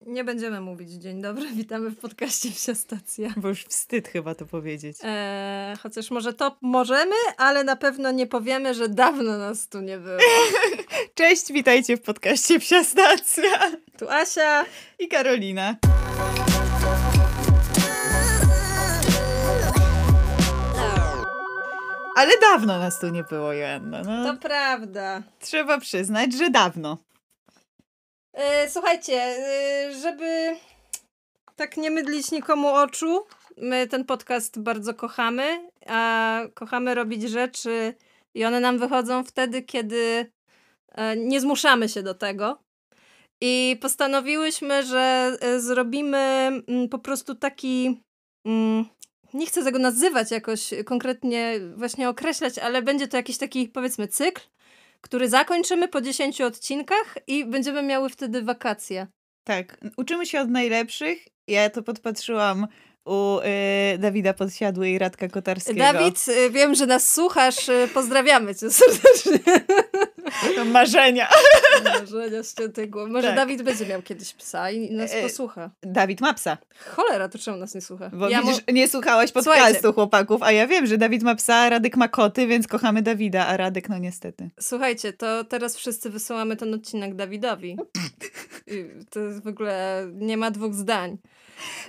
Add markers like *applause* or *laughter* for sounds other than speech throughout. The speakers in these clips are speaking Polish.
Nie będziemy mówić dzień dobry, *laughs* witamy w podcaście Wsia Stacja. Bo już wstyd chyba to powiedzieć. Eee, chociaż może to możemy, ale na pewno nie powiemy, że dawno nas tu nie było. *laughs* Cześć, witajcie w podcaście Psia Stacja. Tu Asia i Karolina. Ale dawno nas tu nie było, Joanna. No, To prawda. trzeba przyznać, że dawno. E, słuchajcie, e, żeby tak nie mydlić nikomu oczu, my ten podcast bardzo kochamy, a kochamy robić rzeczy i one nam wychodzą wtedy, kiedy e, nie zmuszamy się do tego. I postanowiłyśmy, że zrobimy mm, po prostu taki. mm, Nie chcę tego nazywać jakoś konkretnie, właśnie określać, ale będzie to jakiś taki, powiedzmy, cykl, który zakończymy po 10 odcinkach i będziemy miały wtedy wakacje. Tak, uczymy się od najlepszych. Ja to podpatrzyłam u y, Dawida Podsiadły i Radka Kotarskiego. Dawid, y, wiem, że nas słuchasz. y, Pozdrawiamy cię serdecznie. *laughs* *laughs* Marzenia. Marzenia ściętej głowy. Może Tak. Dawid będzie miał kiedyś psa i nas E, posłucha. Dawid ma psa. Cholera, to czemu nas nie słucha? Bo Ja mu- widzisz, nie słuchałaś podcastu Słuchajcie. chłopaków, a ja wiem, że Dawid ma psa, Radek ma koty, więc kochamy Dawida, a Radek no niestety. Słuchajcie, to teraz wszyscy wysyłamy ten odcinek Dawidowi. *laughs* To jest w ogóle, nie ma dwóch zdań.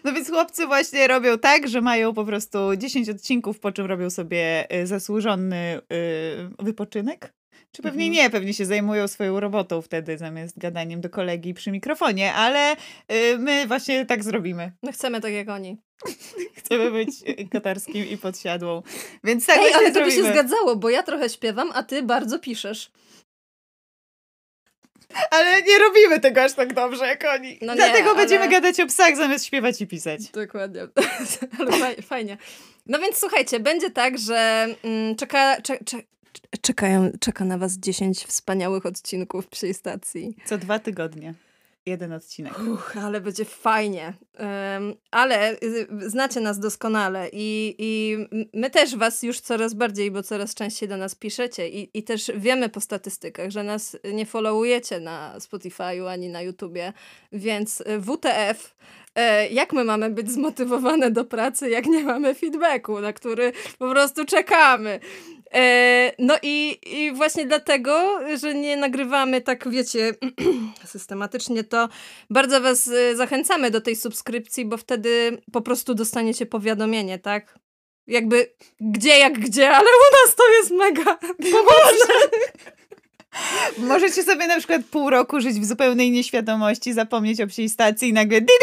No więc chłopcy właśnie robią tak, że mają po prostu 10 odcinków, po czym robią sobie y, zasłużony y, wypoczynek. Czy pewnie Mhm. nie, pewnie się zajmują swoją robotą wtedy zamiast gadaniem do kolegi przy mikrofonie, ale y, my właśnie tak zrobimy. No chcemy tak jak oni. *laughs* Chcemy być y, kotarskim i podsiadłą. Więc tak Ej, ale to by się zgadzało, bo ja trochę śpiewam, a ty bardzo piszesz. Ale nie robimy tego aż tak dobrze jak oni. No nie, Dlatego będziemy ale- gadać o psach zamiast śpiewać i pisać. Dokładnie. *laughs* Ale faj, fajnie. No więc słuchajcie, będzie tak, że mm, czeka, cze, cze, czekają, czeka na was 10 wspaniałych odcinków psiej stacji. Co dwa tygodnie. Jeden odcinek. Uch, ale będzie fajnie. Em, ale y, znacie nas doskonale i, i my też was już coraz bardziej, bo coraz częściej do nas piszecie i, i też wiemy po statystykach, że nas nie followujecie na Spotify'u ani na YouTubie, więc y, WTF, e, jak my mamy być zmotywowane do pracy, jak nie mamy feedbacku, na który po prostu czekamy. E, no i, i właśnie dlatego, że nie nagrywamy tak, wiecie, *clears throat* systematycznie, to bardzo was e, zachęcamy do tej subskrypcji, bo wtedy po prostu dostaniecie powiadomienie, tak? Jakby gdzie jak gdzie, ale u nas to jest mega *laughs* pomocne. *laughs* Możecie sobie na przykład pół roku żyć w zupełnej nieświadomości, zapomnieć o psiej stacji i nagle didi!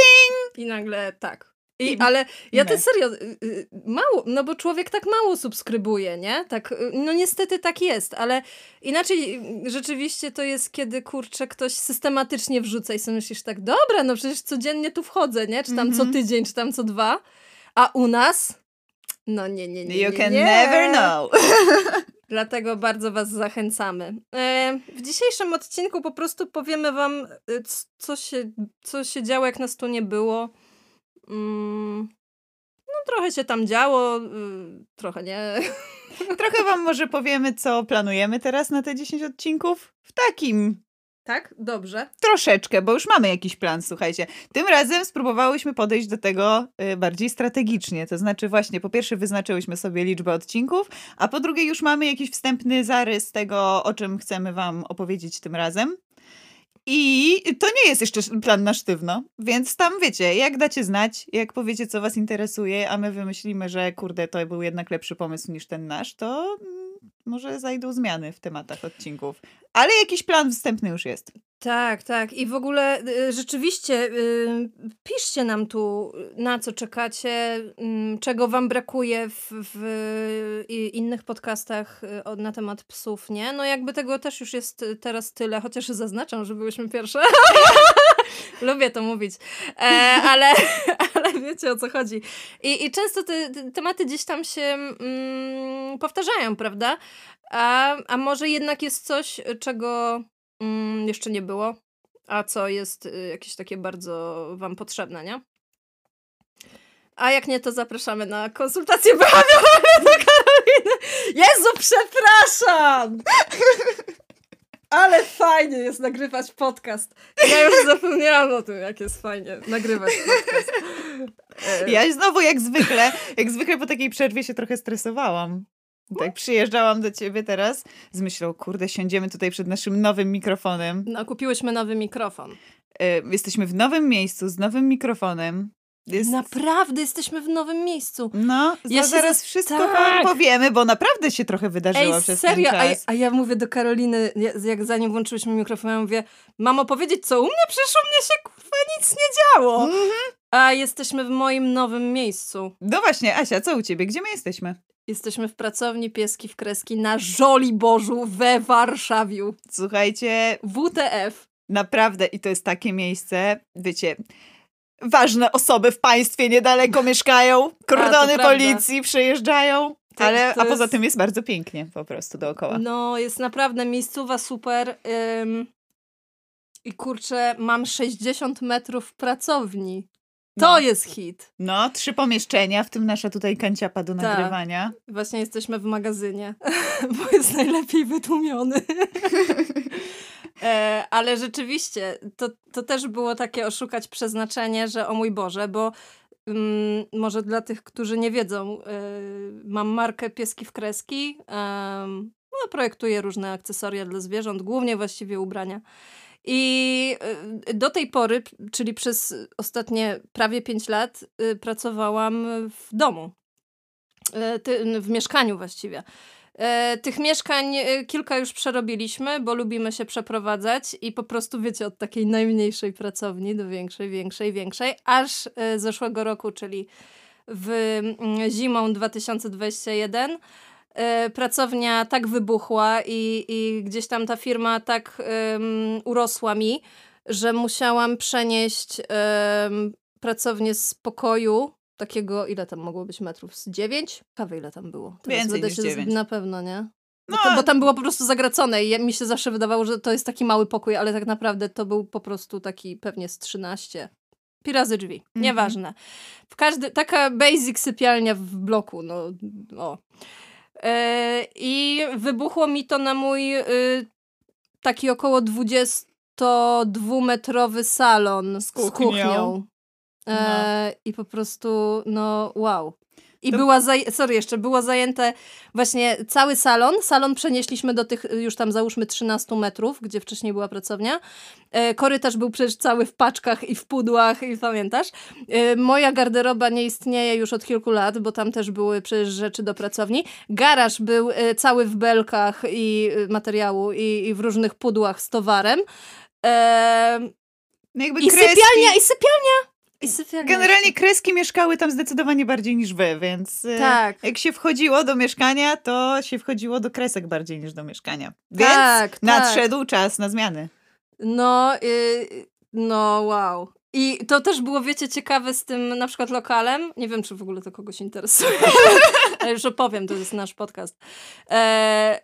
I nagle tak. I, ale ja to serio, y, y, mało, no bo człowiek tak mało subskrybuje, nie? Tak, y, no niestety tak jest, ale inaczej rzeczywiście to jest, kiedy kurczę ktoś systematycznie wrzuca i sobie myślisz tak, dobra, no przecież codziennie tu wchodzę, nie? Czy tam co Mhm. tydzień, czy tam co dwa, a u nas... No nie, nie, nie, You nie, can nie. never know. *laughs* Dlatego bardzo Was zachęcamy. E, w dzisiejszym odcinku po prostu powiemy Wam, co się, co się działo, jak nas tu nie było. Mm, no, trochę się tam działo, y, trochę nie. *laughs* Trochę wam może powiemy, co planujemy teraz na te 10 odcinków. W takim Tak? Dobrze. troszeczkę, bo już mamy jakiś plan, słuchajcie. Tym razem spróbowałyśmy podejść do tego y, bardziej strategicznie. To znaczy właśnie, po pierwsze wyznaczyłyśmy sobie liczbę odcinków, a po drugie już mamy jakiś wstępny zarys tego, o czym chcemy wam opowiedzieć tym razem. I to nie jest jeszcze plan na sztywno, więc tam wiecie, jak dacie znać, jak powiecie, co was interesuje, a my wymyślimy, że kurde, to był jednak lepszy pomysł niż ten nasz, to może zajdą zmiany w tematach odcinków. Ale jakiś plan wstępny już jest. Tak, tak. I w ogóle y, rzeczywiście y, piszcie nam tu, na co czekacie, ym, czego wam brakuje w, w innych podcastach y, na temat psów, nie? No jakby tego też już jest y, teraz tyle, chociaż zaznaczam, że byłyśmy pierwsze. *laughs* *laughs* Lubię to mówić. E, ale, *laughs* ale wiecie o co chodzi. I, i często te, te tematy gdzieś tam się mm, powtarzają, prawda? A, a może jednak jest coś, czego mm, jeszcze nie było, a co jest y, jakieś takie bardzo wam potrzebne, nie? A jak nie, to zapraszamy na konsultacje behawioralne do Karoliny. Jezu, przepraszam! *laughs* Ale fajnie jest nagrywać podcast. Ja już *laughs* zapomniałam o tym, jak jest fajnie nagrywać podcast. E, ja znowu jak zwykle, jak zwykle po takiej przerwie się trochę stresowałam. Tak, przyjeżdżałam do ciebie teraz z myślą, kurde, siądziemy tutaj przed naszym nowym mikrofonem. No, kupiłyśmy nowy mikrofon. E, jesteśmy w nowym miejscu, z nowym mikrofonem. Jest... Naprawdę jesteśmy w nowym miejscu. No, ja zaraz się... wszystko tak. powiemy, bo naprawdę się trochę wydarzyło Ej, przez serio? ten czas. A, a ja mówię do Karoliny, jak zanim włączyłyśmy mikrofon, ja mówię, mamo, powiedzieć co u mnie? Przecież u mnie się kurwa nic nie działo. -hmm. A jesteśmy w moim nowym miejscu. No właśnie, Asia, co u ciebie? Gdzie my jesteśmy? Jesteśmy w pracowni Pieski w Kreski na Żoliborzu we Warszawie. Słuchajcie. WTF. Naprawdę, i to jest takie miejsce, wiecie, ważne osoby w państwie niedaleko mieszkają, *laughs* kordony policji przejeżdżają. To, ale, to a poza tym jest bardzo pięknie po prostu dookoła. No, jest naprawdę miejscowa super. Ym, I kurczę, mam 60 metrów pracowni. To no. jest hit. No, trzy pomieszczenia, w tym nasza tutaj kanciapa do tak. nagrywania. Właśnie jesteśmy w magazynie, *laughs* bo jest najlepiej wytłumiony. *laughs* e, ale rzeczywiście, to, to też było takie oszukać przeznaczenie, że o mój Boże, bo mm, może dla tych, którzy nie wiedzą, y, mam markę Pieski w Kreski. Y, no, projektuję różne akcesoria dla zwierząt, głównie właściwie ubrania. I y, do tej pory, czyli przez ostatnie prawie 5 lat, y, pracowałam w domu, w mieszkaniu właściwie. Tych mieszkań kilka już przerobiliśmy, bo lubimy się przeprowadzać i po prostu, wiecie, od takiej najmniejszej pracowni do większej, większej, większej, aż zeszłego roku, czyli w mm, zimą 2021 E, pracownia tak wybuchła i, i gdzieś tam ta firma tak um, urosła mi, że musiałam przenieść um, pracownię z pokoju takiego, ile tam mogło być metrów? Z dziewięć? Kawy ile tam było? Teraz Więcej niż się Na pewno, nie? No. Bo, to, bo, tam było po prostu zagracone i mi się zawsze wydawało, że to jest taki mały pokój, ale tak naprawdę to był po prostu taki pewnie z 13. Pi razy drzwi. Mm -hmm. Nieważne. W każdy, taka basic sypialnia w bloku, no o. E, I wybuchło mi to na mój y, taki około 22-metrowy salon z kuchnią. Z kuchnią. E, no. I po prostu, no wow. I to... była, zaj- sorry, jeszcze było zajęte właśnie cały salon. Salon przenieśliśmy do tych już tam załóżmy 13 metrów, gdzie wcześniej była pracownia. E, korytarz był przecież cały w paczkach i w pudłach i pamiętasz? E, moja garderoba nie istnieje już od kilku lat, bo tam też były przecież rzeczy do pracowni. Garaż był e, cały w belkach i e, materiału i, i w różnych pudłach z towarem. E, no I kreski... sypialnia, i sypialnia Generalnie kreski mieszkały tam zdecydowanie bardziej niż wy, więc y, tak. jak się wchodziło do mieszkania, to się wchodziło do kresek bardziej niż do mieszkania. Więc tak, nadszedł tak. czas na zmiany. No, yy, no wow. I to też było, wiecie, ciekawe z tym na przykład lokalem. Nie wiem, czy w ogóle to kogoś interesuje, *laughs* ale już opowiem, to jest nasz podcast. E,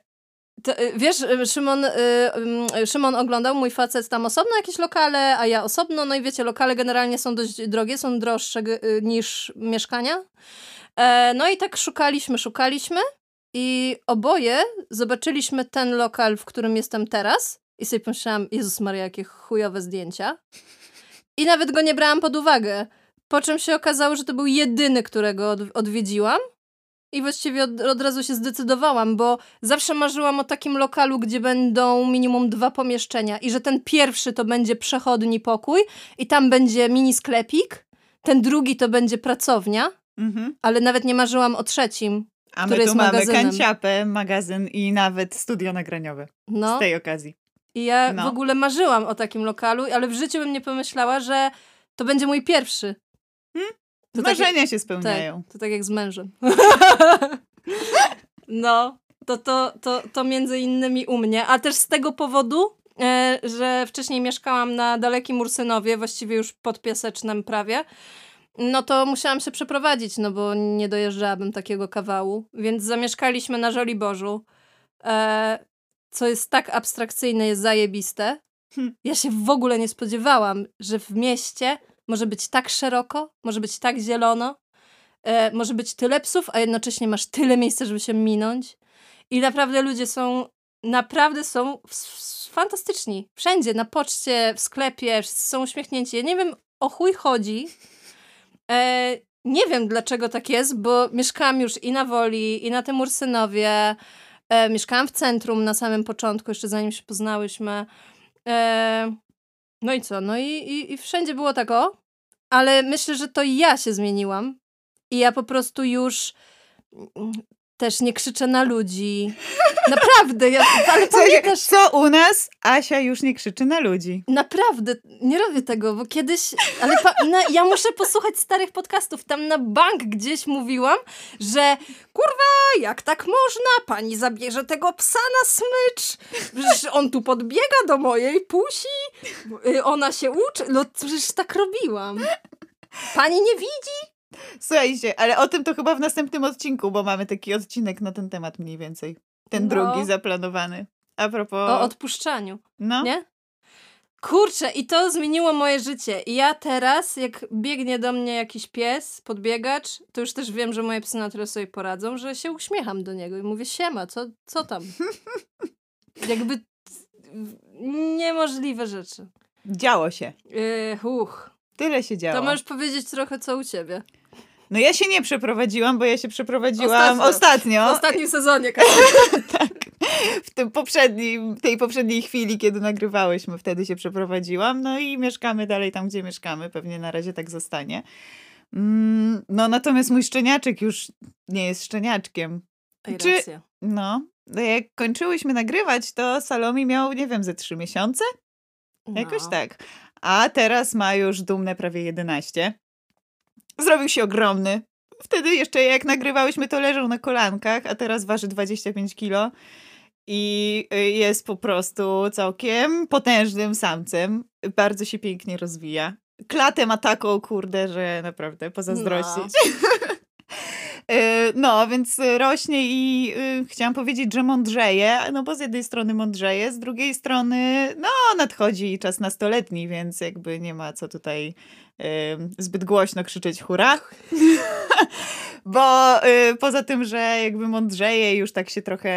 to, y, wiesz, y, Szymon, y, Szymon oglądał, mój facet tam osobno jakieś lokale, a ja osobno. No i wiecie, lokale generalnie są dość drogie, są droższe niż mieszkania. E, no i tak szukaliśmy, szukaliśmy i oboje zobaczyliśmy ten lokal, w którym jestem teraz i sobie pomyślałam, Jezus Maria, jakie chujowe zdjęcia. I nawet go nie brałam pod uwagę. Po czym się okazało, że to był jedyny, którego odwiedziłam. I właściwie od, od, razu się zdecydowałam, bo zawsze marzyłam o takim lokalu, gdzie będą minimum dwa pomieszczenia i że ten pierwszy to będzie przechodni pokój i tam będzie mini sklepik, ten drugi to będzie pracownia, mhm. ale nawet nie marzyłam o trzecim, A który my tu mamy kanciapę, magazyn i nawet studio nagraniowe no. z tej okazji. I ja no. w ogóle marzyłam o takim lokalu, ale w życiu bym nie pomyślała, że to będzie mój pierwszy. Hmm? To Marzenia tak, się spełniają. Tak, to tak jak z mężem. *laughs* no, to, to, to, to między innymi u mnie, a też z tego powodu, e, że wcześniej mieszkałam na dalekim Ursynowie, właściwie już pod Piasecznem prawie, no to musiałam się przeprowadzić, no bo nie dojeżdżałabym takiego kawału, więc zamieszkaliśmy na Żoliborzu, e, co jest tak abstrakcyjne, jest zajebiste. Hm. Ja się w ogóle nie spodziewałam, że w mieście może być tak szeroko, może być tak zielono, e, może być tyle psów, a jednocześnie masz tyle miejsca, żeby się minąć. I naprawdę ludzie są naprawdę są fantastyczni. Wszędzie, na poczcie, w sklepie, są uśmiechnięci. Ja nie wiem, o chuj chodzi. E, nie wiem, dlaczego tak jest, bo mieszkałam już i na Woli, i na tym Ursynowie. E, mieszkałam w centrum na samym początku, jeszcze zanim się poznałyśmy. E, no i co? No i, i, i wszędzie było tak o, ale myślę, że to ja się zmieniłam. I ja po prostu już też nie krzyczę na ludzi. *laughs* Naprawdę, ja, ale pamiętasz... Co u nas? Asia już nie krzyczy na ludzi. Naprawdę, nie robię tego, bo kiedyś... Ale pa, na, ja muszę posłuchać starych podcastów. Tam na bank gdzieś mówiłam, że kurwa, jak tak można? Pani zabierze tego psa na smycz. Przecież on tu podbiega do mojej pusi. Y, ona się uczy. No przecież tak robiłam. Pani nie widzi? Słuchajcie, ale o tym to chyba w następnym odcinku, bo mamy taki odcinek na ten temat mniej więcej. Ten no. drugi zaplanowany. A propos... O odpuszczaniu. No. Nie? Kurczę, i to zmieniło moje życie. I ja teraz, jak biegnie do mnie jakiś pies, podbiegacz, to już też wiem, że moje psy na tyle sobie poradzą, że się uśmiecham do niego i mówię, siema, co, co tam? *laughs* Jakby niemożliwe rzeczy. Działo się. Yy, uch. Tyle się działo. To możesz powiedzieć trochę, co u ciebie. No ja się nie przeprowadziłam, bo ja się przeprowadziłam ostatnio. ostatnio. W ostatnim sezonie. *laughs* tak. W tym poprzednim, tej poprzedniej chwili, kiedy nagrywałyśmy, wtedy się przeprowadziłam. No i mieszkamy dalej tam, gdzie mieszkamy. Pewnie na razie tak zostanie. Mm, no natomiast mój szczeniaczek już nie jest szczeniaczkiem. Ej, Czy, racja. no, jak kończyłyśmy nagrywać, to Salomi miał, nie wiem, ze trzy miesiące? Jakoś no. tak. A teraz ma już dumne prawie 11 zrobił się ogromny. Wtedy jeszcze jak nagrywałyśmy, to leżał na kolankach, a teraz waży 25 kilo i y, jest po prostu całkiem potężnym samcem. Bardzo się pięknie rozwija. Klatę ma taką, kurde, że naprawdę pozazdrościć. No. *laughs* E, no, więc rośnie i y, chciałam powiedzieć, że mądrzeje, no bo z jednej strony mądrzeje, z drugiej strony, no, nadchodzi czas nastoletni, więc jakby nie ma co tutaj zbyt głośno krzyczeć hura. *laughs* Bo y, poza tym, że jakby mądrzeje już tak się trochę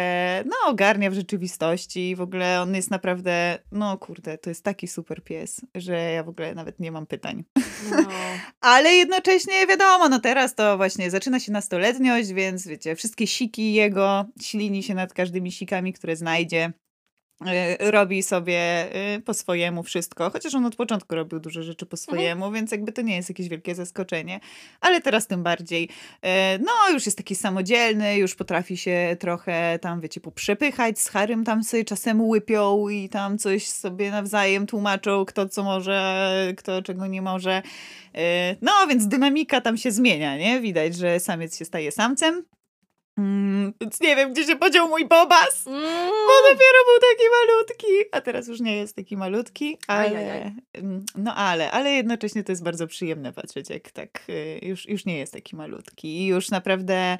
no, ogarnia w rzeczywistości i w ogóle on jest naprawdę, no kurde, to jest taki super pies, że ja w ogóle nawet nie mam pytań. No. *laughs* Ale jednocześnie wiadomo, no teraz to właśnie zaczyna się nastoletniość, więc wiecie, wszystkie siki jego, ślini się nad każdymi sikami, które znajdzie. Y, robi sobie y, po swojemu wszystko, chociaż on od początku robił dużo rzeczy po mhm. swojemu, mhm. więc jakby to nie jest jakieś wielkie zaskoczenie, ale teraz tym bardziej. Y, no, już jest taki samodzielny, już potrafi się trochę tam, wiecie, poprzepychać, z Harym tam sobie czasem łypią i tam coś sobie nawzajem tłumaczą, kto co może, kto czego nie może. No, więc dynamika tam się zmienia, nie? Widać, że samiec się staje samcem. Mm, więc nie wiem, gdzie się podział mój Bobas, mm. bo dopiero był taki malutki, a teraz już nie jest taki malutki, ale mm, no ale, ale jednocześnie to jest bardzo przyjemne patrzeć, jak tak y, już, już nie jest taki malutki. I już naprawdę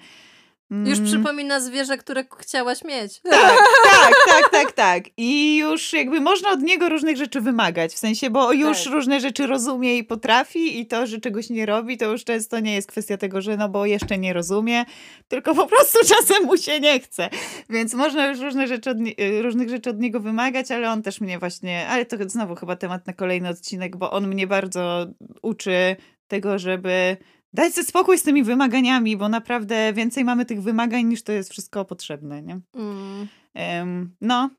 już mm. przypomina zwierzę, które chciałaś mieć. Tak, tak, tak, tak, tak. I już jakby można od niego różnych rzeczy wymagać, w sensie, bo już tak. różne rzeczy rozumie i potrafi i to, że czegoś nie robi, to już często nie jest kwestia tego, że no bo jeszcze nie rozumie, tylko po prostu *laughs* czasem mu się nie chce. Więc można już różne rzeczy od, y, różnych rzeczy od niego wymagać, ale on też mnie właśnie, ale to znowu chyba temat na kolejny odcinek, bo on mnie bardzo uczy tego, żeby dać sobie spokój z tymi wymaganiami, bo naprawdę więcej mamy tych wymagań niż to jest wszystko potrzebne, nie? Mm. Um, no.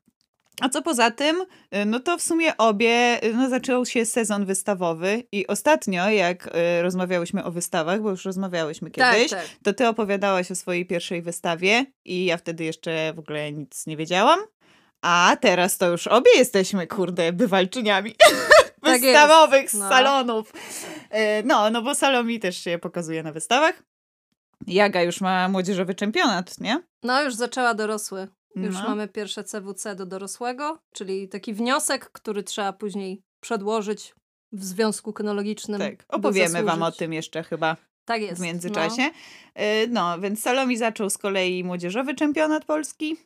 A co poza tym, y, no to w sumie obie, y, no zaczął się sezon wystawowy i ostatnio, jak y, rozmawiałyśmy o wystawach, bo już rozmawiałyśmy tak, kiedyś, tak, tak. to ty opowiadałaś o swojej pierwszej wystawie i ja wtedy jeszcze w ogóle nic nie wiedziałam. A teraz to już obie jesteśmy, kurde, bywalczyniami. *laughs* tak wystawowych no. salonów. E, no, no bo Salomi też się pokazuje na wystawach. Jaga już ma młodzieżowy czempionat, nie? No, już zaczęła dorosły. Już no. mamy pierwsze CWC do dorosłego, czyli taki wniosek, który trzeba później przedłożyć w związku kynologicznym. Tak, opowiemy wam o tym jeszcze chyba. Tak jest. W międzyczasie. No. E, no, więc Salomi zaczął z kolei młodzieżowy czempionat polski.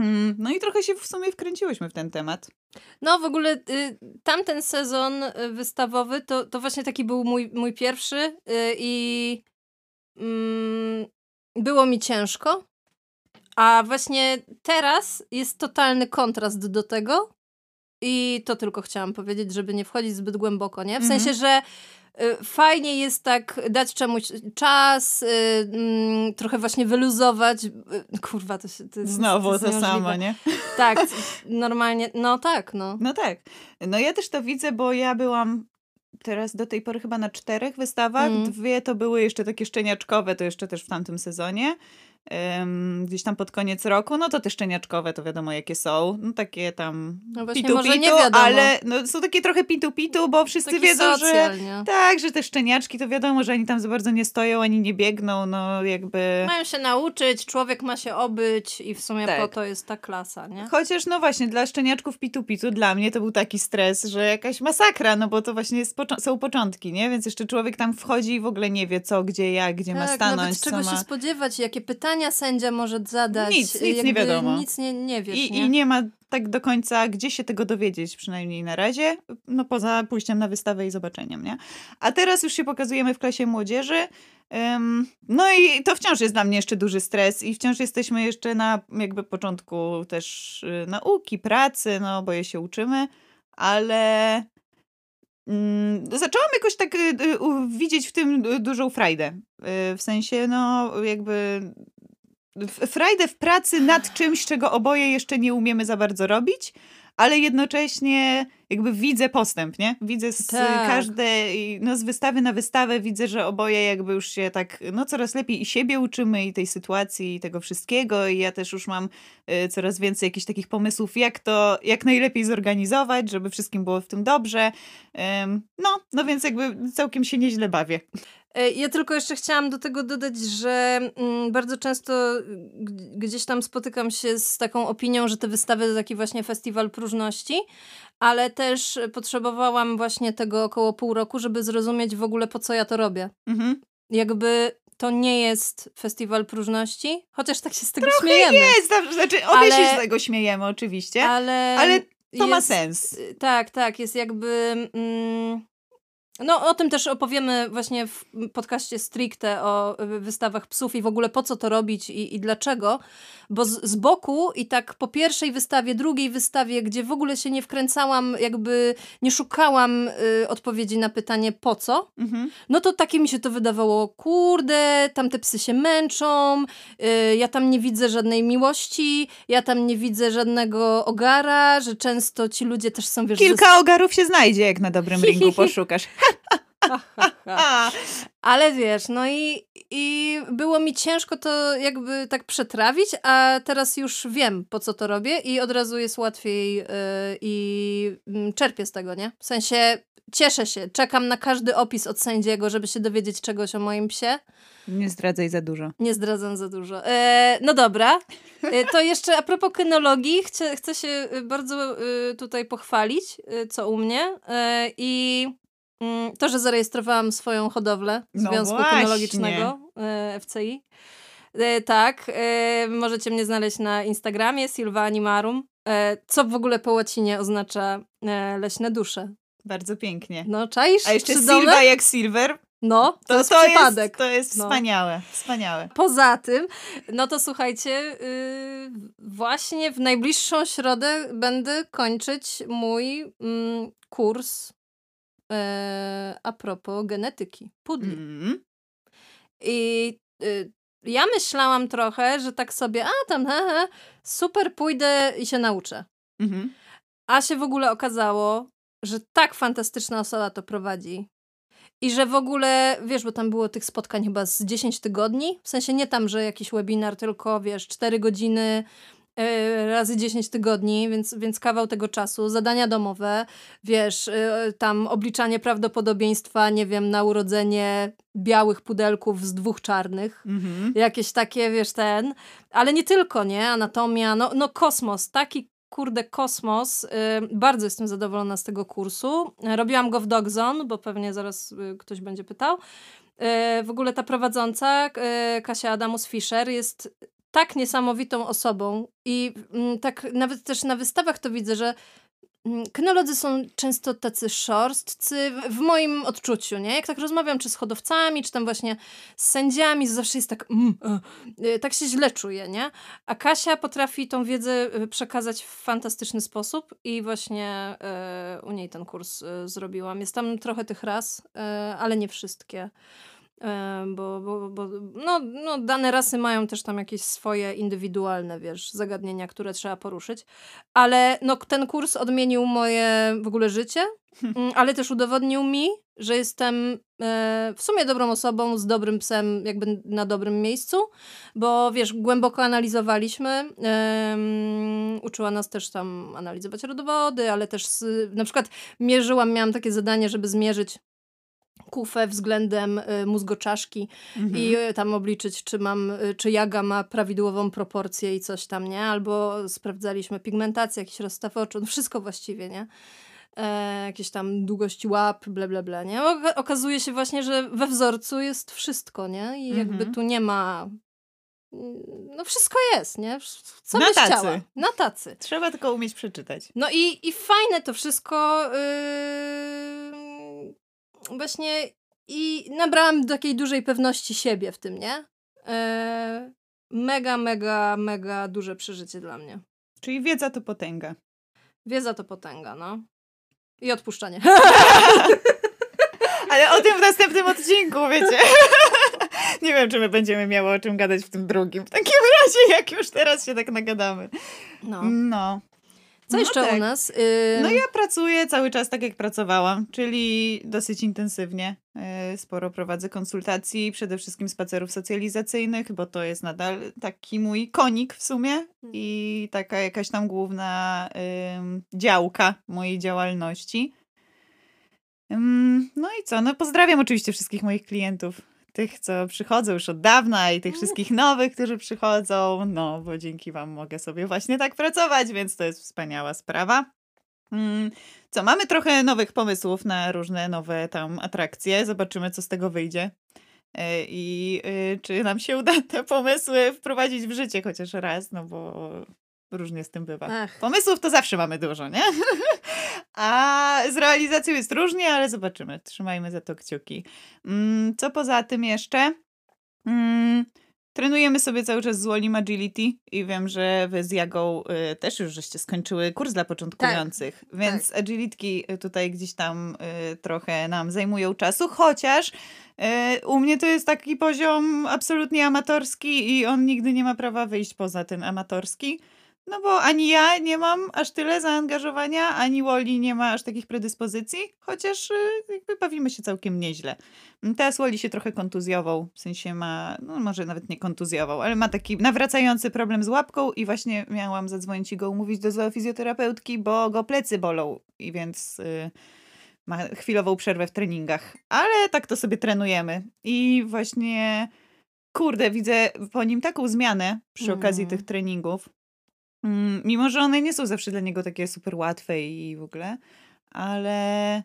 Mm, no i trochę się w sumie wkręciłyśmy w ten temat. No w ogóle y, tamten sezon y, wystawowy to, to właśnie taki był mój, mój pierwszy y, i mm, było mi ciężko, A właśnie teraz jest totalny kontrast do tego. I to tylko chciałam powiedzieć, żeby nie wchodzić zbyt głęboko, nie? W Mhm. sensie, że y, fajnie jest tak dać czemuś czas, y, mm, trochę właśnie wyluzować. Y, Kurwa, to się to jest Znowu to niemożliwe. samo, nie? Tak, *laughs* normalnie, no tak, no. No tak. No ja też to widzę, bo ja byłam teraz do tej pory chyba na czterech wystawach. Mm. Dwie to były jeszcze takie szczeniaczkowe, to jeszcze też w tamtym sezonie. Gdzieś tam pod koniec roku, no to te szczeniaczkowe to wiadomo jakie są. No takie tam No właśnie, pitu może pitu, nie wiadomo. ale no, są takie trochę pitu pitu, bo wszyscy Taki wiedzą, że socjal, nie? tak, że te szczeniaczki to wiadomo, że oni tam za bardzo nie stoją, ani nie biegną, no jakby... Mają się nauczyć, człowiek ma się obyć i w sumie Tak. po to jest ta klasa, nie? Chociaż no właśnie, dla szczeniaczków pitu pitu dla mnie to był taki stres, że jakaś masakra, no bo to właśnie jest poczo- są początki, nie? Więc jeszcze człowiek tam wchodzi i w ogóle nie wie co, gdzie, jak, gdzie ma tak, stanąć, nawet czego ma... się spodziewać, jakie pytania sędzia może zadać. Nic, nic nie wiadomo. Nic nie, nie wiesz, I, nie? I nie ma tak do końca gdzie się tego dowiedzieć, przynajmniej na razie, no poza pójściem na wystawę i zobaczeniem, nie? A teraz już się pokazujemy w klasie młodzieży, ym, no i to wciąż jest dla mnie jeszcze duży stres i wciąż jesteśmy jeszcze na jakby początku też y, nauki, pracy, no bo je się uczymy, ale mm, zaczęłam jakoś tak y, y, widzieć w tym dużą frajdę. W sensie, no jakby frajdę w pracy nad czymś, czego oboje jeszcze nie umiemy za bardzo robić, ale jednocześnie jakby widzę postęp, nie? Widzę z Tak. każdej, no z wystawy na wystawę widzę, że oboje jakby już się tak, no coraz lepiej i siebie uczymy i tej sytuacji i tego wszystkiego i ja też już mam y, coraz więcej jakichś takich pomysłów, jak to, jak najlepiej zorganizować, żeby wszystkim było w tym dobrze. Ym, no, no więc jakby całkiem się nieźle bawię. E, Ja tylko jeszcze chciałam do tego dodać, że mm, bardzo często g- gdzieś tam spotykam się z taką opinią, że te wystawy to taki właśnie festiwal próżności, ale też potrzebowałam właśnie tego około pół roku, żeby zrozumieć w ogóle po co ja to robię. Mhm. Jakby to nie jest festiwal próżności, chociaż tak się z tego śmiejemy. Jest, znaczy obie się Ale- z tego śmiejemy oczywiście, Ale, ale to ma jest- sens. y, Tak, tak, jest jakby. Mm, no, o tym też opowiemy właśnie w podcaście stricte o wystawach psów i w ogóle po co to robić i, i dlaczego. Bo z, z boku i tak po pierwszej wystawie, drugiej wystawie, gdzie w ogóle się nie wkręcałam, jakby nie szukałam y, odpowiedzi na pytanie po co, Mhm. no to takie mi się to wydawało, kurde, tam te psy się męczą, y, ja tam nie widzę żadnej miłości, ja tam nie widzę żadnego ogara, że często ci ludzie też są, wiesz, Kilka ogarów się znajdzie, jak na dobrym *laughs* ringu poszukasz. *laughs* Ale wiesz, no i, i było mi ciężko to jakby tak przetrawić, a teraz już wiem, po co to robię i od razu jest łatwiej y, i mm, czerpię z tego, nie? W sensie cieszę się, czekam na każdy opis od sędziego, żeby się dowiedzieć czegoś o moim psie. nie zdradzaj za dużo. Nie zdradzam za dużo. E, no dobra. E, to jeszcze a propos kynologii, chcę, chcę się e, bardzo e, tutaj pochwalić, e, co u mnie. E, I to, że zarejestrowałam swoją hodowlę No Związku właśnie. Kynologicznego e, FCI. E, tak, e, możecie mnie znaleźć na Instagramie Silva Animarum, e, co w ogóle po łacinie oznacza leśne dusze. Bardzo pięknie. No, czaisz? A jeszcze? Silva jak Silver, No, to, to, jest to, przypadek. jest, to jest No. wspaniałe, wspaniałe. Poza tym, no to słuchajcie, yy, właśnie w najbliższą środę będę kończyć mój mm, kurs yy, a propos genetyki pudli. Mm. I y, ja myślałam trochę, że tak sobie, a tam, he, he, super, pójdę i się nauczę. Mhm. A się w ogóle okazało, że tak fantastyczna osoba to prowadzi. I że w ogóle, wiesz, bo tam było tych spotkań chyba z 10 tygodni, w sensie nie tam, że jakiś webinar, tylko wiesz, 4 godziny e, razy 10 tygodni, więc, więc kawał tego czasu, zadania domowe, wiesz, e, tam obliczanie prawdopodobieństwa, nie wiem, na urodzenie białych pudelków z dwóch czarnych. Mhm. jakieś takie, wiesz, ten, ale nie tylko, nie, anatomia, no, no kosmos, taki kurde kosmos, y, bardzo jestem zadowolona z tego kursu, robiłam go w Dogzone, bo pewnie zaraz ktoś będzie pytał, w ogóle ta prowadząca, Kasia Adamus-Fischer jest tak niesamowitą osobą i mm, tak nawet też na wystawach to widzę, że mm, kynolodzy są często tacy szorstcy, w, moim odczuciu, nie? Jak tak rozmawiam, czy z hodowcami, czy tam właśnie z sędziami, zawsze jest tak, mm, e, tak się źle czuję, nie? A Kasia potrafi tą wiedzę e, przekazać w fantastyczny sposób i właśnie e, u niej ten kurs e, zrobiłam. Jest tam trochę tych ras, e, ale nie wszystkie. E, Bo, bo, bo no, no, dane rasy mają też tam jakieś swoje indywidualne, wiesz, zagadnienia, które trzeba poruszyć. Ale no, ten kurs odmienił moje w ogóle życie, mm, ale też udowodnił mi, że jestem e, w sumie dobrą osobą, z dobrym psem, jakby na dobrym miejscu, bo wiesz, głęboko analizowaliśmy. em, uczyła nas też tam analizować rodowody, ale też z, na przykład mierzyłam, miałam takie zadanie, żeby zmierzyć kufę względem y, mózgoczaszki Mhm. i y, tam obliczyć, czy mam, y, czy jaga ma prawidłową proporcję i coś tam, nie? Albo sprawdzaliśmy pigmentację, jakiś rozstaw oczu, no wszystko właściwie, nie? E, jakieś tam długości łap, ble, ble, ble, nie? Oka- Okazuje się właśnie, że we wzorcu jest wszystko, nie? I jakby Mhm. tu nie ma... mm, No wszystko jest, nie? Co Na byś tacy. chciała. Na tacy. Trzeba tylko umieć przeczytać. No i, i fajne to wszystko. Yy, właśnie i nabrałam takiej dużej pewności siebie w tym, nie? Yy, mega, mega, mega duże przeżycie dla mnie. Czyli wiedza to potęga. Wiedza to potęga, no. I odpuszczanie. *laughs* Ale o tym w następnym odcinku, wiecie. *laughs* Nie wiem, czy my będziemy miały o czym gadać w tym drugim. W takim razie, jak już teraz się tak nagadamy. No. No. Co No jeszcze tak. u nas? Yy, No ja pracuję cały czas tak, jak pracowałam, czyli dosyć intensywnie. E, Sporo prowadzę konsultacji, przede wszystkim spacerów socjalizacyjnych, bo to jest nadal taki mój konik w sumie i taka jakaś tam główna ym, działka mojej działalności. No i co? No pozdrawiam oczywiście wszystkich moich klientów. Tych, co przychodzą już od dawna i tych wszystkich nowych, którzy przychodzą. No, bo dzięki Wam mogę sobie właśnie tak pracować, więc to jest wspaniała sprawa. Mm, Co, mamy trochę nowych pomysłów na różne nowe tam atrakcje. Zobaczymy, co z tego wyjdzie. E, I y, czy nam się uda te pomysły wprowadzić w życie chociaż raz, no bo różnie z tym bywa. Ach, Pomysłów to zawsze mamy dużo, nie? *laughs* A z realizacją jest różnie, ale zobaczymy. Trzymajmy za to kciuki. Mm, Co poza tym jeszcze? Mm, Trenujemy sobie cały czas z Wolim Agility i wiem, że wy z Jagą y, też już żeście skończyły kurs dla początkujących, więc agilitki y, tutaj gdzieś tam y, trochę nam zajmują czasu, chociaż y, u mnie to jest taki poziom absolutnie amatorski i on nigdy nie ma prawa wyjść poza ten amatorski. No bo ani ja nie mam aż tyle zaangażowania, ani Woli nie ma aż takich predyspozycji, chociaż y, jakby bawimy się całkiem nieźle. Mm, Teraz Woli się trochę kontuzjował, w sensie ma, no może nawet nie kontuzjował, ale ma taki nawracający problem z łapką i właśnie miałam zadzwonić i go umówić do zoofizjoterapeutki, bo go plecy bolą i więc y, ma chwilową przerwę w treningach. Ale tak to sobie trenujemy i właśnie kurde, widzę po nim taką zmianę przy okazji Mhm. tych treningów. Mm, Mimo, że one nie są zawsze dla niego takie super łatwe i w ogóle, ale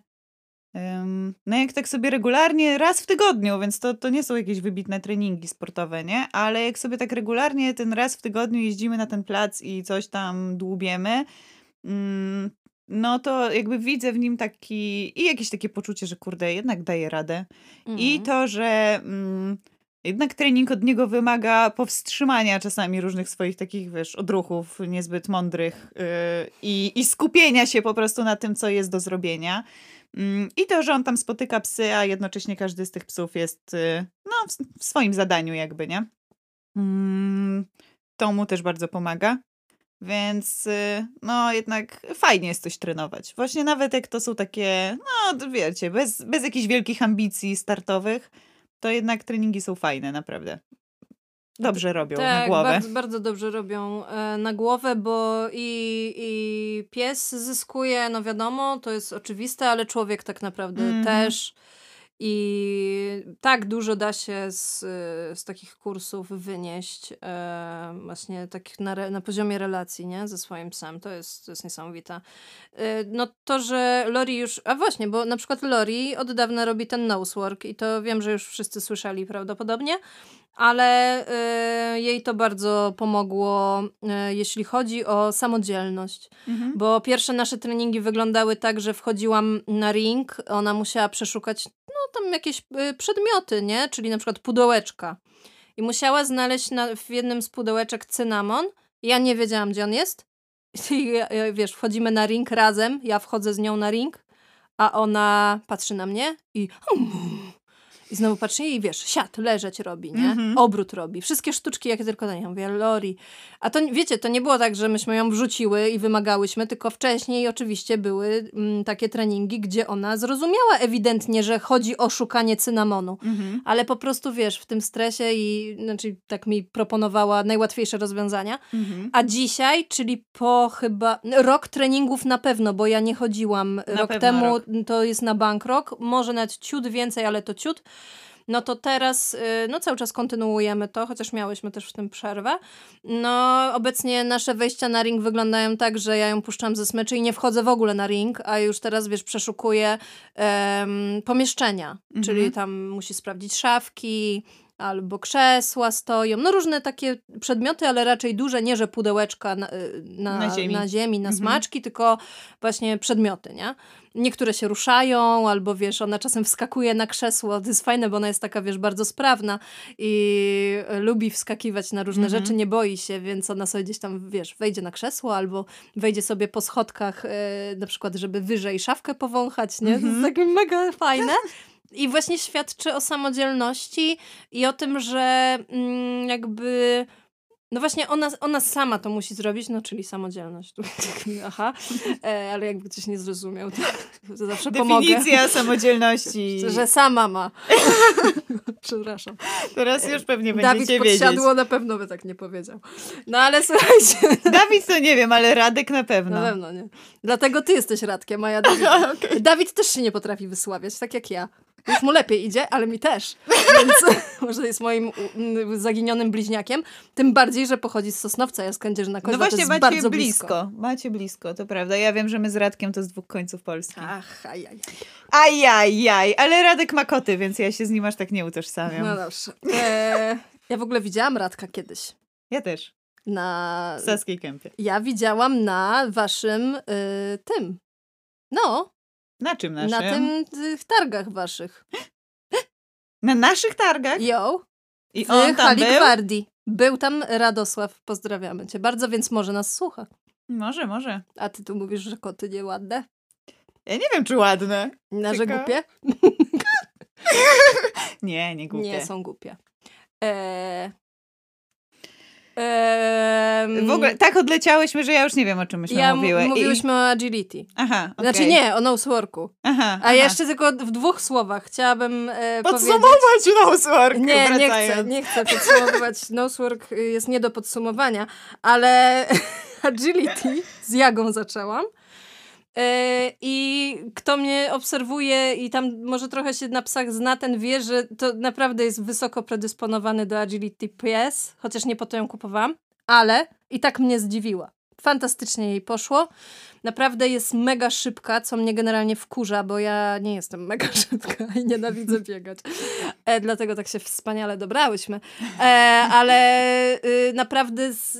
no jak tak sobie regularnie, raz w tygodniu, więc to, to nie są jakieś wybitne treningi sportowe, nie? Ale jak sobie tak regularnie ten raz w tygodniu jeździmy na ten plac i coś tam dłubiemy, mm, no to jakby widzę w nim taki i jakieś takie poczucie, że kurde, jednak daje radę. I mhm. to, że mm, jednak trening od niego wymaga powstrzymania czasami różnych swoich takich, wiesz, odruchów niezbyt mądrych yy, i, i skupienia się po prostu na tym, co jest do zrobienia. Mm, I to, że on tam spotyka psy, a jednocześnie każdy z tych psów jest yy, no, w, w swoim zadaniu jakby, nie? Mm, to mu też bardzo pomaga. Więc y, no jednak fajnie jest coś trenować. Właśnie nawet jak to są takie, no wiecie, bez, bez jakichś wielkich ambicji startowych, to jednak treningi są fajne, naprawdę. Dobrze robią na Tak, głowę. bardzo, bardzo dobrze robią e, na głowę, bo i, i pies zyskuje, no wiadomo, to jest oczywiste, ale człowiek tak naprawdę Mhm. też. I tak dużo da się z, z takich kursów wynieść, e, właśnie takich na, re, na poziomie relacji, nie? Ze swoim psem. To jest, to jest niesamowite. E, no to, że Lori już, a właśnie, bo na przykład Lori od dawna robi ten nosework i to wiem, że już wszyscy słyszeli prawdopodobnie, ale y, jej to bardzo pomogło, y, jeśli chodzi o samodzielność. Mhm. Bo pierwsze nasze treningi wyglądały tak, że wchodziłam na ring, ona musiała przeszukać no tam jakieś y, przedmioty, nie? Czyli na przykład pudełeczka. I musiała znaleźć na, w jednym z pudełeczek cynamon. Ja nie wiedziałam, gdzie on jest. I wiesz, wchodzimy na ring razem, ja wchodzę z nią na ring, a ona patrzy na mnie i i znowu patrzy i wiesz, siat, leżeć robi, nie? Mm -hmm. Obrót robi. Wszystkie sztuczki, jakie tylko da. Ja mówię, Lori. A to, wiecie, to nie było tak, że myśmy ją wrzuciły i wymagałyśmy, tylko wcześniej oczywiście były mm, takie treningi, gdzie ona zrozumiała ewidentnie, że chodzi o szukanie cynamonu. Mm -hmm. Ale po prostu, wiesz, w tym stresie i, znaczy tak mi proponowała najłatwiejsze rozwiązania. Mm -hmm. A dzisiaj, czyli po chyba rok treningów na pewno, bo ja nie chodziłam na rok temu, rok. to jest na bank rok, może nawet ciut więcej, ale to ciut no to teraz y, no cały czas kontynuujemy to, chociaż miałyśmy też w tym przerwę. No obecnie nasze wejścia na ring wyglądają tak, że ja ją puszczam ze smyczy i nie wchodzę w ogóle na ring, a już teraz wiesz, przeszukuję um, pomieszczenia, mhm. czyli tam musi sprawdzić szafki, albo krzesła stoją, no różne takie przedmioty, ale raczej duże, nie że pudełeczka na, y, na, na ziemi, na, ziemi, na mhm. smaczki, tylko właśnie przedmioty, nie? Niektóre się ruszają, albo wiesz, ona czasem wskakuje na krzesło, to jest fajne, bo ona jest taka, wiesz, bardzo sprawna i lubi wskakiwać na różne mhm. rzeczy, nie boi się, więc ona sobie gdzieś tam, wiesz, wejdzie na krzesło, albo wejdzie sobie po schodkach, yy, na przykład, żeby wyżej szafkę powąchać, nie? To jest mhm. takie mega fajne. *laughs* I właśnie świadczy o samodzielności i o tym, że mm, jakby. No właśnie ona, ona sama to musi zrobić, no czyli samodzielność. *laughs* Aha, e, ale jakby ktoś nie zrozumiał, to, to zawsze Definicja pomogę. Definicja samodzielności. *laughs* Że sama ma. *laughs* Przepraszam. Teraz już pewnie będziecie Dawid wiedzieć. Dawid podsiadło na pewno by tak nie powiedział. No ale słuchajcie. Dawid to nie wiem, ale Radek na pewno. Na pewno nie. Dlatego ty jesteś Radkiem, a ja Dawid. okay. Dawid też się nie potrafi wysławiać, tak jak ja. Już mu lepiej idzie, ale mi też. Więc *laughs* może jest moim zaginionym bliźniakiem. Tym bardziej, że pochodzi z Sosnowca. Ja z Kędzierzyna Koźla, No właśnie, macie bardzo blisko. blisko. Macie blisko, to prawda. Ja wiem, że my z Radkiem to z dwóch końców Polski. Ach, ajaj. Ajajaj, ale Radek ma koty, więc ja się z nim aż tak nie utożsamiam. No dobrze. E, ja w ogóle widziałam Radka kiedyś. Ja też. Na... W Saskiej Kępie. Ja widziałam na waszym y, tym. No, na czym naszym? Na tym tych targach waszych. Na naszych targach? Jo. I on tam był? Gwardii. Był tam Radosław, pozdrawiamy cię bardzo, więc może nas słucha. Może, może. A ty tu mówisz, że koty nieładne? Ja nie wiem, czy ładne. Na, Tylko... że głupie? *laughs* nie, nie głupie. Nie, są głupie. Eee, w ogóle tak odleciałyśmy, że ja już nie wiem, o czym myśmy ja mówiły. Mówiłyśmy I... o agility. Aha, okay. Znaczy nie, o noseworku. Aha, A aha. jeszcze tylko w dwóch słowach chciałabym e, Podsumować powiedzieć... nosework, Nie, nie chcę, nie chcę podsumować. *laughs* nosework jest nie do podsumowania, ale *laughs* agility z Jagą zaczęłam. E, I kto mnie obserwuje i tam może trochę się na psach zna, ten wie, że to naprawdę jest wysoko predysponowany do Agility PS, chociaż nie po to ją kupowałam, ale i tak mnie zdziwiła. Fantastycznie jej poszło. Naprawdę jest mega szybka, co mnie generalnie wkurza, bo ja nie jestem *laughs* mega szybka i nienawidzę *laughs* biegać. E, dlatego tak się wspaniale dobrałyśmy. E, ale y, naprawdę z,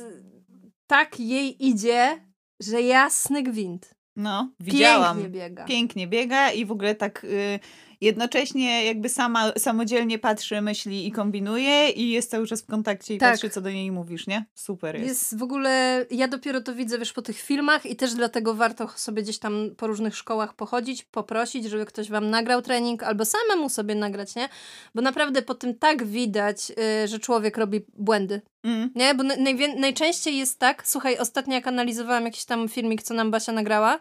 tak jej idzie, że jasny gwint. No, widziałam. Pięknie biega. Pięknie biega i w ogóle tak y, jednocześnie jakby sama samodzielnie patrzy, myśli i kombinuje i jest cały czas w kontakcie i tak. patrzy, co do niej mówisz, nie? Super jest. Jest w ogóle, ja dopiero to widzę, wiesz, po tych filmach i też dlatego warto sobie gdzieś tam po różnych szkołach pochodzić, poprosić, żeby ktoś wam nagrał trening albo samemu sobie nagrać, nie? Bo naprawdę po tym tak widać, y, że człowiek robi błędy. Mm. Nie? Bo naj, najczęściej jest tak, słuchaj, ostatnio jak analizowałam jakiś tam filmik, co nam Basia nagrała,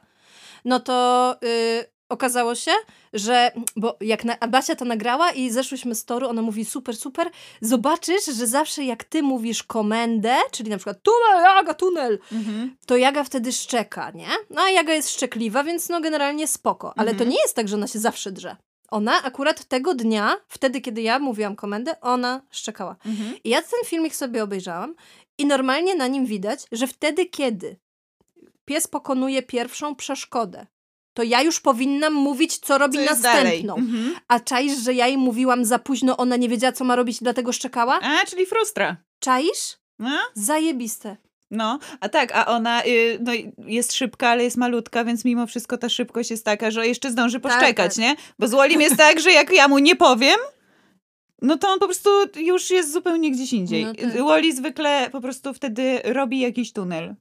no to y, okazało się, że, bo jak na, Basia to nagrała i zeszłyśmy z toru, ona mówi super, super, zobaczysz, że zawsze jak ty mówisz komendę, czyli na przykład tunel, Jaga, tunel, mhm. to Jaga wtedy szczeka, nie? No a Jaga jest szczekliwa, więc no generalnie spoko, ale mhm. to nie jest tak, że ona się zawsze drze. ona akurat tego dnia, wtedy kiedy ja mówiłam komendę, ona szczekała. Mhm. I ja ten filmik sobie obejrzałam i normalnie na nim widać, że wtedy, kiedy pies pokonuje pierwszą przeszkodę, to ja już powinnam mówić, co robi Co następną. Mhm. A czaisz, że ja jej mówiłam za późno, ona nie wiedziała, co ma robić, dlatego szczekała? A, czyli frustra. Czaisz? No, Zajebiste. no, a tak, a ona y, no, jest szybka, ale jest malutka, więc mimo wszystko ta szybkość jest taka, że jeszcze zdąży Tak, poszczekać, tak. nie? Bo z Wolim jest tak, że jak ja mu nie powiem, no to on po prostu już jest zupełnie gdzieś indziej. No tak. Wally zwykle po prostu wtedy robi jakiś tunel.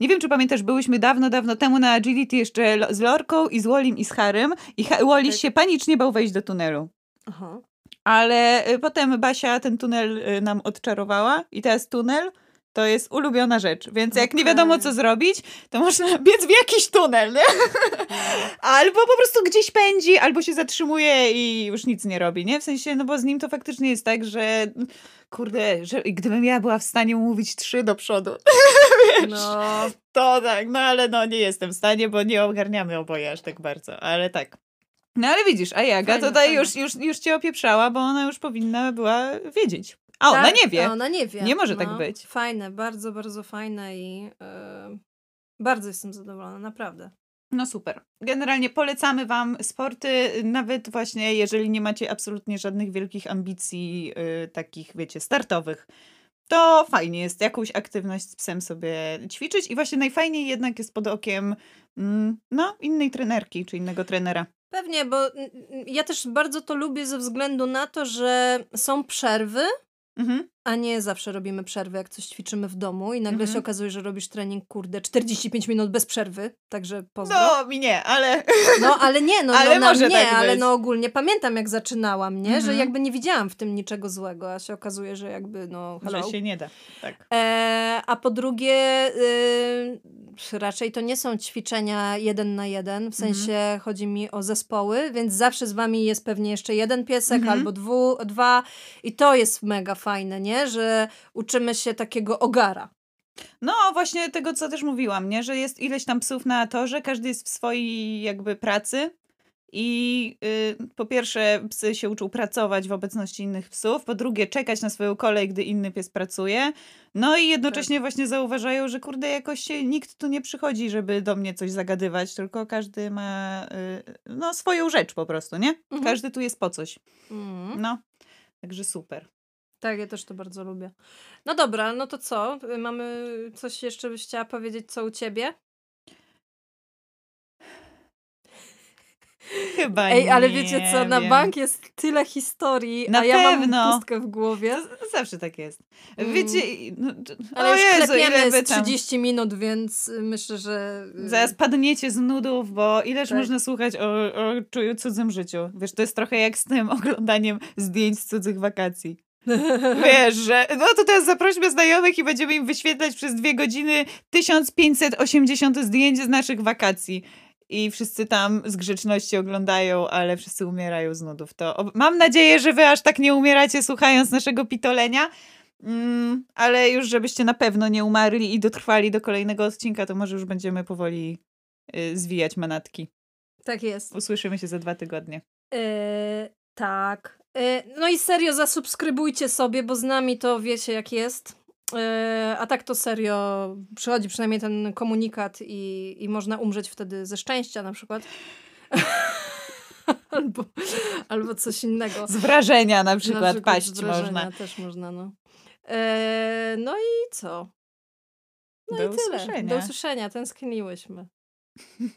Nie wiem, czy pamiętasz, byłyśmy dawno, dawno temu na Agility jeszcze z Lorką i z Wallim i z Harem i ha- Wally Tak. się panicznie bał wejść do tunelu. Aha. Ale y, potem Basia ten tunel y, nam odczarowała i teraz tunel to jest ulubiona rzecz. Więc jak nie wiadomo co zrobić, to można *laughs* biec w jakiś tunel, nie? *laughs* Albo po prostu gdzieś pędzi, albo się zatrzymuje i już nic nie robi, nie? W sensie, no bo z nim to faktycznie jest tak, że kurde, że gdybym ja była w stanie mówić trzy do przodu, *laughs* No, to tak, no ale no nie jestem w stanie, bo nie ogarniamy oboje aż tak bardzo, ale tak. No ale widzisz, a Jaga Fajne, tutaj fajne. już, już, już cię opieprzała, bo ona już powinna była wiedzieć. A ona tak, nie wie. a Ona nie wie. Nie może no. tak być. Fajne, bardzo, bardzo fajne i e, bardzo jestem zadowolona, naprawdę. No super. Generalnie polecamy wam sporty, nawet właśnie jeżeli nie macie absolutnie żadnych wielkich ambicji, y, takich wiecie, startowych. To fajnie jest jakąś aktywność z psem sobie ćwiczyć i właśnie najfajniej jednak jest pod okiem mm, no, innej trenerki czy innego trenera. Pewnie, bo mm, mm, ja też bardzo to lubię ze względu na to, że są przerwy, Mhm. A nie zawsze robimy przerwy, jak coś ćwiczymy w domu i nagle Mhm. się okazuje, że robisz trening, kurde, 45 minut bez przerwy, także pozdro. No, mi nie, ale *laughs* No, ale nie, no, *laughs* Ale no może nie, tak ale być. no ogólnie pamiętam, jak zaczynałam, nie? Że Mhm. jakby nie widziałam w tym niczego złego, a się okazuje, że jakby, no, hello. że się nie da. Tak. E, a po drugie, y, raczej to nie są ćwiczenia jeden na jeden, w Mhm. sensie chodzi mi o zespoły, więc zawsze z wami jest pewnie jeszcze jeden piesek Mhm. albo dwu, dwa i to jest mega fajne, nie? Że uczymy się takiego ogara. No, właśnie tego, co też mówiłam, nie? Że jest ileś tam psów na torze, każdy jest w swojej jakby pracy i y, po pierwsze psy się uczą pracować w obecności innych psów, po drugie czekać na swoją kolej, gdy inny pies pracuje, no i jednocześnie właśnie zauważają, że kurde, jakoś się nikt tu nie przychodzi, żeby do mnie coś zagadywać, tylko każdy ma y, no swoją rzecz po prostu, nie? Mhm. Każdy tu jest po coś. Mm. No, także super. Tak, ja też to bardzo lubię. No dobra, no to co? Y, Mamy coś jeszcze byś chciała powiedzieć, co u ciebie? Chyba Ej, ale wiecie co, na wiem. bank jest tyle historii, Na a ja pewno. mam pustkę w głowie. Zawsze tak jest. Mm. Wiecie, no, Ale już Jezu, klepiemy ile wy z tam... 30 minut, więc y, myślę, że... y, Zaraz padniecie z nudów, bo ileż Tak. można słuchać o, o cudzym życiu. Wiesz, to jest trochę jak z tym *laughs* oglądaniem zdjęć z cudzych wakacji. *laughs* Wiesz, że no to teraz zaprośmy znajomych i będziemy im wyświetlać przez dwie godziny 1580 zdjęć z naszych wakacji. I wszyscy tam z grzeczności oglądają, ale wszyscy umierają z nudów. To mam nadzieję, że wy aż tak nie umieracie słuchając naszego pitolenia. Mm, ale już żebyście na pewno nie umarli i dotrwali do kolejnego odcinka, to może już będziemy powoli y, zwijać manatki. Tak jest. Usłyszymy się za dwa tygodnie. E, tak. E, no i serio zasubskrybujcie sobie, bo z nami to wiecie jak jest. E, a tak to serio przychodzi przynajmniej ten komunikat i, i można umrzeć wtedy ze szczęścia na przykład. *laughs* albo, albo coś innego. Z wrażenia na Na przykład, przykład paść można. Też można, no. E, no i co? No Do i tyle. usłyszenia. Do usłyszenia. Tęskniłyśmy.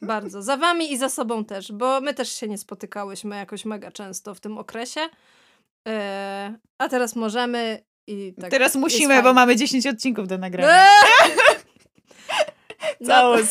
Bardzo. Za wami i za sobą też, bo my też się nie spotykałyśmy jakoś mega często w tym okresie. E, a teraz możemy i tak. Teraz musimy, bo mamy 10 odcinków do nagrania. *laughs* Eee! No *laughs*